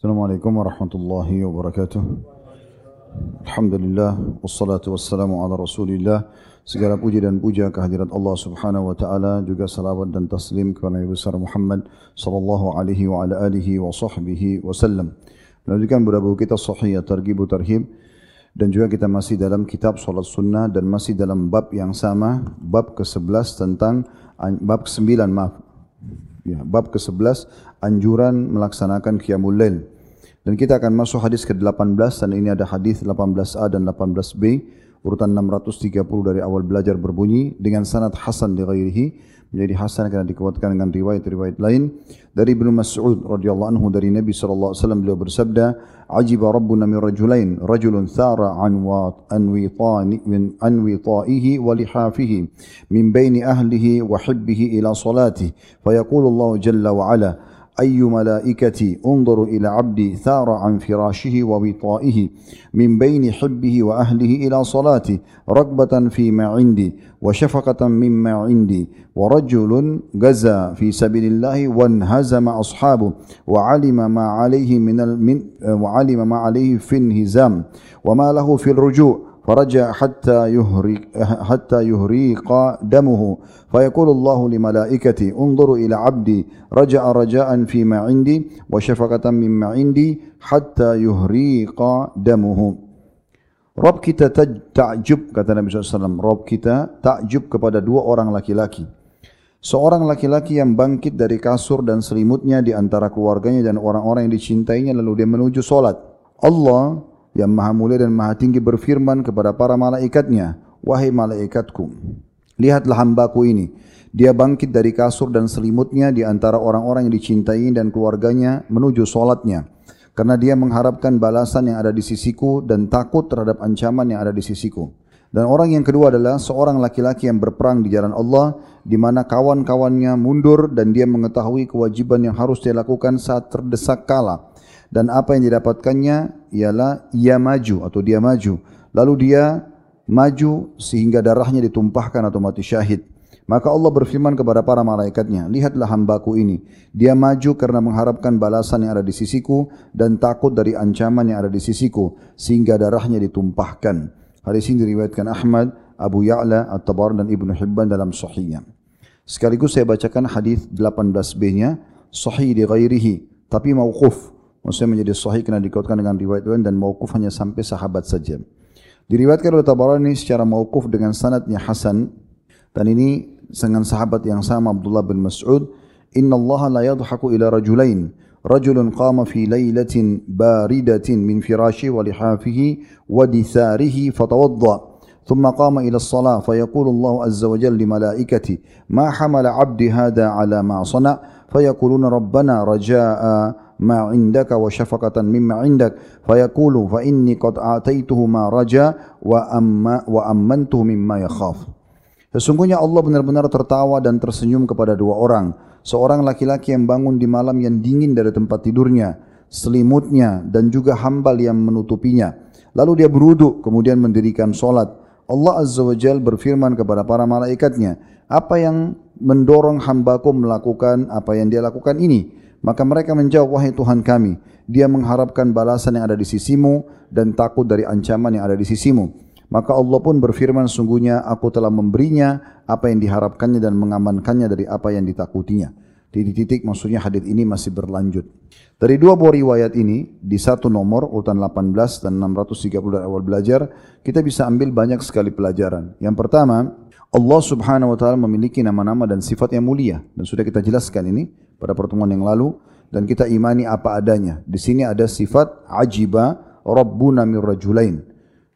Assalamualaikum warahmatullahi wabarakatuh. Alhamdulillah wassalatu wassalamu ala Rasulillah. Segala puji dan puja kehadirat Allah Subhanahu wa taala juga salawat dan taslim kepada Nabi besar Muhammad sallallahu alaihi wa ala alihi wa sahbihi wasallam. Melanjutkan beberapa kita sahih targhib tarhib dan juga kita masih dalam kitab salat sunnah dan masih dalam bab yang sama bab ke-11 tentang bab ke-9 maaf ya, bab ke-11 anjuran melaksanakan qiyamul lail. Dan kita akan masuk hadis ke-18 dan ini ada hadis 18a dan 18b urutan 630 dari awal belajar berbunyi dengan sanad hasan di ghairihi menjadi hasan karena dikuatkan dengan riwayat-riwayat lain. Dari Ibnu Mas'ud radhiyallahu anhu dari Nabi sallallahu alaihi wasallam beliau bersabda ajiba rabbuna min rajulain rajulun thara an wa an witani min an witaihi wa lihafihi min baini ahlihi wa hibbihi ila salati fa yaqulu Allah jalla wa ala أي ملائكتي انظروا إلى عبدي ثار عن فراشه ووطائه من بين حبه وأهله إلى صلاته رغبة فيما عندي وشفقة مما عندي ورجل جزى في سبيل الله وانهزم أصحابه وعلم ما عليه من وعلم ما عليه في انهزام وما له في الرجوع فرجع حتى يهرق حتى يهريق دمه فيقول الله لملائكتي انظروا الى عبدي رجع رجاء فيما عندي وشفقة مما عندي حتى يهريق دمه Rob kita takjub kata Nabi SAW. Rob kita takjub kepada dua orang laki-laki. Seorang laki-laki yang bangkit dari kasur dan selimutnya di antara keluarganya dan orang-orang yang dicintainya lalu dia menuju solat. Allah yang maha mulia dan maha tinggi berfirman kepada para malaikatnya, Wahai malaikatku, lihatlah hambaku ini. Dia bangkit dari kasur dan selimutnya di antara orang-orang yang dicintai dan keluarganya menuju solatnya. Karena dia mengharapkan balasan yang ada di sisiku dan takut terhadap ancaman yang ada di sisiku. Dan orang yang kedua adalah seorang laki-laki yang berperang di jalan Allah di mana kawan-kawannya mundur dan dia mengetahui kewajiban yang harus dia lakukan saat terdesak kalah dan apa yang didapatkannya ialah ia maju atau dia maju. Lalu dia maju sehingga darahnya ditumpahkan atau mati syahid. Maka Allah berfirman kepada para malaikatnya lihatlah hambaku ini. Dia maju karena mengharapkan balasan yang ada di sisiku dan takut dari ancaman yang ada di sisiku sehingga darahnya ditumpahkan. Hadis ini diriwayatkan Ahmad Abu Ya'la At-Tabar dan Ibnu Hibban dalam sahihnya sekaligus saya bacakan hadis 18b-nya sahih di ghairihi tapi mauquf Maksudnya menjadi sahih kerana dikautkan dengan riwayat lain dan mauquf hanya sampai sahabat saja. Diriwayatkan oleh Tabarani secara mauquf dengan sanadnya Hasan dan ini dengan sahabat yang sama Abdullah bin Mas'ud, "Inna Allah la yadhaku ila rajulain." رجل قام في ليلة باردة من فراشه ولحافه ودثاره فتوضأ ثم قام إلى الصلاة فيقول الله عز وجل لملائكته ما حمل عبدي هذا على ما صنع فيقولون ربنا رجاء mimma indak fayaqulu fa inni qad ataituhu ma raja wa amma wa ammantuhu mimma yakhaf. Sesungguhnya Allah benar-benar tertawa dan tersenyum kepada dua orang. Seorang laki-laki yang bangun di malam yang dingin dari tempat tidurnya selimutnya dan juga hambal yang menutupinya. Lalu dia beruduk kemudian mendirikan solat. Allah Azza wa Jal berfirman kepada para malaikatnya apa yang mendorong hambaku melakukan apa yang dia lakukan ini Maka mereka menjawab, wahai Tuhan kami, dia mengharapkan balasan yang ada di sisimu dan takut dari ancaman yang ada di sisimu. Maka Allah pun berfirman, sungguhnya aku telah memberinya apa yang diharapkannya dan mengamankannya dari apa yang ditakutinya. Di titik maksudnya hadis ini masih berlanjut. Dari dua buah riwayat ini, di satu nomor, urutan 18 dan 630 dari awal belajar, kita bisa ambil banyak sekali pelajaran. Yang pertama, Allah subhanahu wa ta'ala memiliki nama-nama dan sifat yang mulia. Dan sudah kita jelaskan ini pada pertemuan yang lalu dan kita imani apa adanya. Di sini ada sifat ajiba rabbuna mir rajulain.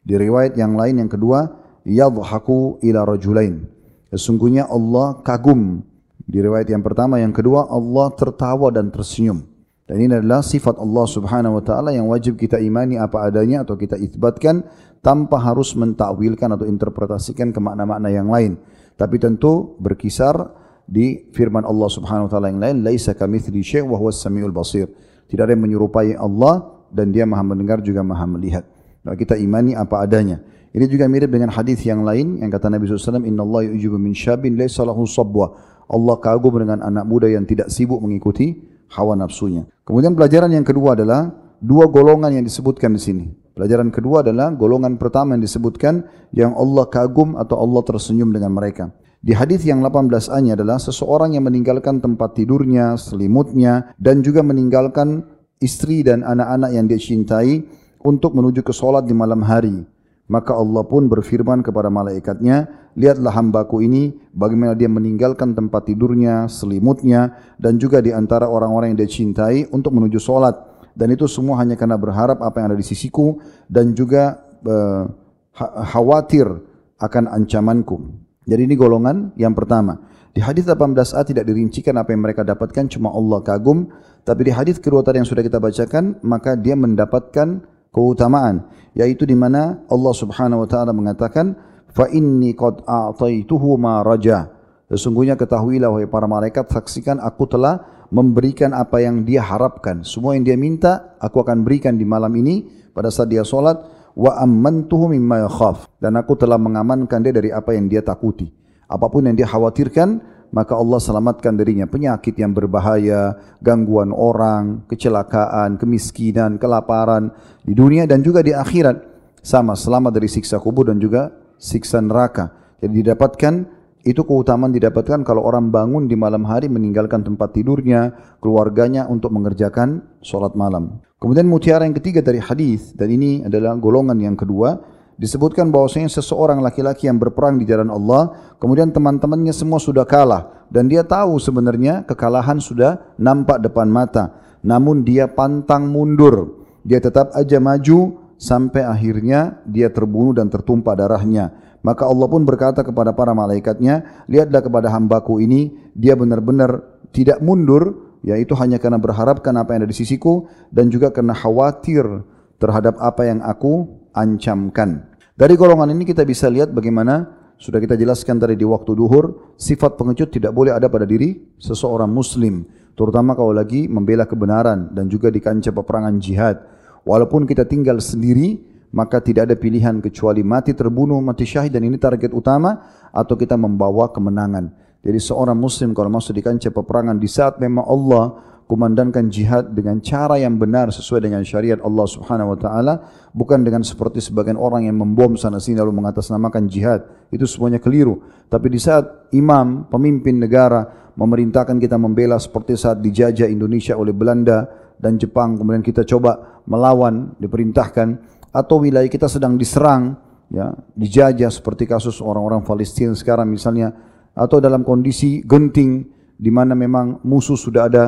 Di riwayat yang lain yang kedua yadhaku ila rajulain. Sesungguhnya Allah kagum. Di riwayat yang pertama yang kedua Allah tertawa dan tersenyum. Dan ini adalah sifat Allah Subhanahu wa taala yang wajib kita imani apa adanya atau kita isbatkan tanpa harus mentakwilkan atau interpretasikan ke makna-makna yang lain. Tapi tentu berkisar di firman Allah Subhanahu wa taala yang lain laisa kamitsli syai' wa huwas samiul basir tidak ada yang menyerupai Allah dan dia Maha mendengar juga Maha melihat maka kita imani apa adanya ini juga mirip dengan hadis yang lain yang kata Nabi SAW inna Allah yujibu min syabin laisa lahu sabwa Allah kagum dengan anak muda yang tidak sibuk mengikuti hawa nafsunya. Kemudian pelajaran yang kedua adalah dua golongan yang disebutkan di sini. Pelajaran kedua adalah golongan pertama yang disebutkan yang Allah kagum atau Allah tersenyum dengan mereka. Di hadis yang 18a-nya adalah seseorang yang meninggalkan tempat tidurnya, selimutnya dan juga meninggalkan istri dan anak-anak yang dia cintai untuk menuju ke solat di malam hari. Maka Allah pun berfirman kepada malaikatnya, lihatlah hambaku ini bagaimana dia meninggalkan tempat tidurnya, selimutnya dan juga di antara orang-orang yang dia cintai untuk menuju solat dan itu semua hanya karena berharap apa yang ada di sisiku dan juga uh, khawatir akan ancamanku. Jadi ini golongan yang pertama. Di hadis 18a tidak dirincikan apa yang mereka dapatkan cuma Allah kagum, tapi di hadis kedua tadi yang sudah kita bacakan maka dia mendapatkan keutamaan yaitu di mana Allah Subhanahu wa taala mengatakan fa inni qad a'taituhu ma raja. Sesungguhnya ketahuilah wahai para malaikat saksikan aku telah memberikan apa yang dia harapkan. Semua yang dia minta, aku akan berikan di malam ini pada saat dia solat. Wa ammantuhu mimma yakhaf. Dan aku telah mengamankan dia dari apa yang dia takuti. Apapun yang dia khawatirkan, maka Allah selamatkan darinya penyakit yang berbahaya, gangguan orang, kecelakaan, kemiskinan, kelaparan di dunia dan juga di akhirat. Sama, selamat dari siksa kubur dan juga siksa neraka. Jadi didapatkan itu keutamaan didapatkan kalau orang bangun di malam hari meninggalkan tempat tidurnya, keluarganya untuk mengerjakan solat malam. Kemudian mutiara yang ketiga dari hadis dan ini adalah golongan yang kedua disebutkan bahwasanya seseorang laki-laki yang berperang di jalan Allah, kemudian teman-temannya semua sudah kalah dan dia tahu sebenarnya kekalahan sudah nampak depan mata, namun dia pantang mundur. Dia tetap aja maju sampai akhirnya dia terbunuh dan tertumpah darahnya. Maka Allah pun berkata kepada para malaikatnya, lihatlah kepada hambaku ini, dia benar-benar tidak mundur, yaitu hanya karena berharapkan apa yang ada di sisiku, dan juga karena khawatir terhadap apa yang aku ancamkan. Dari golongan ini kita bisa lihat bagaimana sudah kita jelaskan tadi di waktu duhur, sifat pengecut tidak boleh ada pada diri seseorang muslim. Terutama kalau lagi membela kebenaran dan juga di kancah peperangan jihad. Walaupun kita tinggal sendiri, maka tidak ada pilihan kecuali mati terbunuh, mati syahid dan ini target utama atau kita membawa kemenangan. Jadi seorang muslim kalau masuk di kancah peperangan di saat memang Allah kumandankan jihad dengan cara yang benar sesuai dengan syariat Allah Subhanahu wa taala bukan dengan seperti sebagian orang yang membom sana sini lalu mengatasnamakan jihad itu semuanya keliru tapi di saat imam pemimpin negara memerintahkan kita membela seperti saat dijajah Indonesia oleh Belanda dan Jepang kemudian kita coba melawan diperintahkan atau wilayah kita sedang diserang, ya, dijajah seperti kasus orang-orang Palestina sekarang misalnya, atau dalam kondisi genting di mana memang musuh sudah ada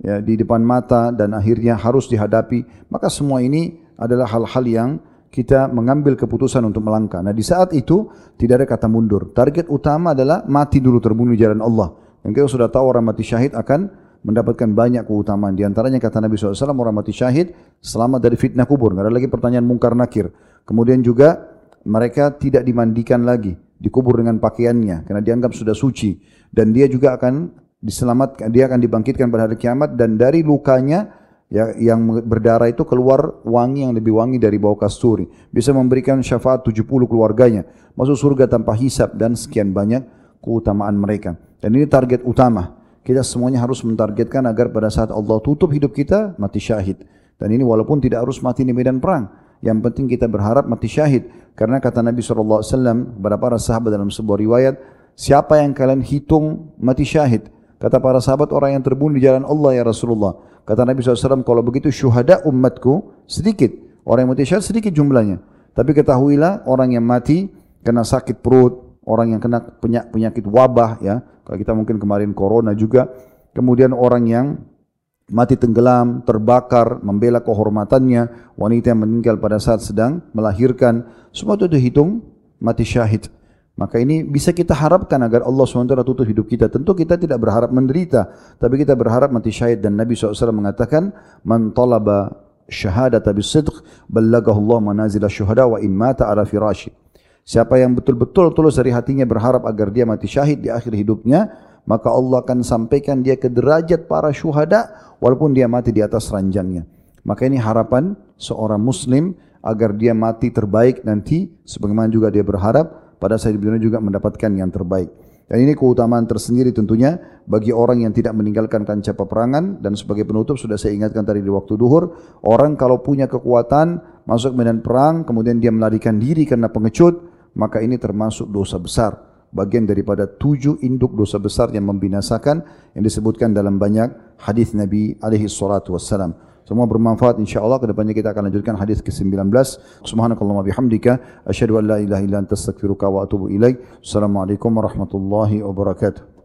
ya, di depan mata dan akhirnya harus dihadapi, maka semua ini adalah hal-hal yang kita mengambil keputusan untuk melangkah. Nah di saat itu tidak ada kata mundur. Target utama adalah mati dulu terbunuh jalan Allah. Dan kita sudah tahu orang mati syahid akan mendapatkan banyak keutamaan. Di antaranya kata Nabi SAW, orang mati syahid selamat dari fitnah kubur. Tidak ada lagi pertanyaan mungkar nakir. Kemudian juga mereka tidak dimandikan lagi, dikubur dengan pakaiannya karena dianggap sudah suci. Dan dia juga akan diselamatkan, dia akan dibangkitkan pada hari kiamat dan dari lukanya ya, yang berdarah itu keluar wangi yang lebih wangi dari bau kasturi. Bisa memberikan syafaat 70 keluarganya. Masuk surga tanpa hisap dan sekian banyak keutamaan mereka. Dan ini target utama kita semuanya harus mentargetkan agar pada saat Allah tutup hidup kita mati syahid. Dan ini walaupun tidak harus mati di medan perang. Yang penting kita berharap mati syahid. Karena kata Nabi SAW kepada para sahabat dalam sebuah riwayat, siapa yang kalian hitung mati syahid? Kata para sahabat orang yang terbunuh di jalan Allah ya Rasulullah. Kata Nabi SAW, kalau begitu syuhada umatku sedikit. Orang yang mati syahid sedikit jumlahnya. Tapi ketahuilah orang yang mati kena sakit perut, orang yang kena penyakit wabah ya, kalau kita mungkin kemarin corona juga. Kemudian orang yang mati tenggelam, terbakar, membela kehormatannya, wanita yang meninggal pada saat sedang melahirkan, semua itu dihitung mati syahid. Maka ini bisa kita harapkan agar Allah SWT tutup hidup kita. Tentu kita tidak berharap menderita, tapi kita berharap mati syahid. Dan Nabi SAW mengatakan, Man talaba syahadata bisidq, ballagahu Allah manazila syuhada wa in mata ala firashi. Siapa yang betul-betul tulus dari hatinya berharap agar dia mati syahid di akhir hidupnya, maka Allah akan sampaikan dia ke derajat para syuhada walaupun dia mati di atas ranjangnya. Maka ini harapan seorang muslim agar dia mati terbaik nanti sebagaimana juga dia berharap pada saat dunia juga mendapatkan yang terbaik. Dan ini keutamaan tersendiri tentunya bagi orang yang tidak meninggalkan kancah peperangan dan sebagai penutup sudah saya ingatkan tadi di waktu duhur, orang kalau punya kekuatan masuk medan perang kemudian dia melarikan diri karena pengecut, maka ini termasuk dosa besar. Bagian daripada tujuh induk dosa besar yang membinasakan yang disebutkan dalam banyak hadis Nabi alaihi salatu wassalam. Semua bermanfaat insyaAllah. Kedepannya kita akan lanjutkan hadis ke-19. Subhanakallah bihamdika. Asyadu an la ilaha illa anta astaghfiruka wa atubu ilaih. Assalamualaikum warahmatullahi wabarakatuh.